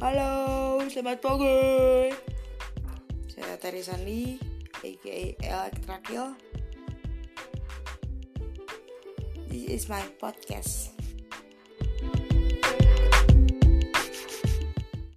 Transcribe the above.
Halo, selamat pagi. Saya Tari Sandi, aka Elektrakil. This is my podcast.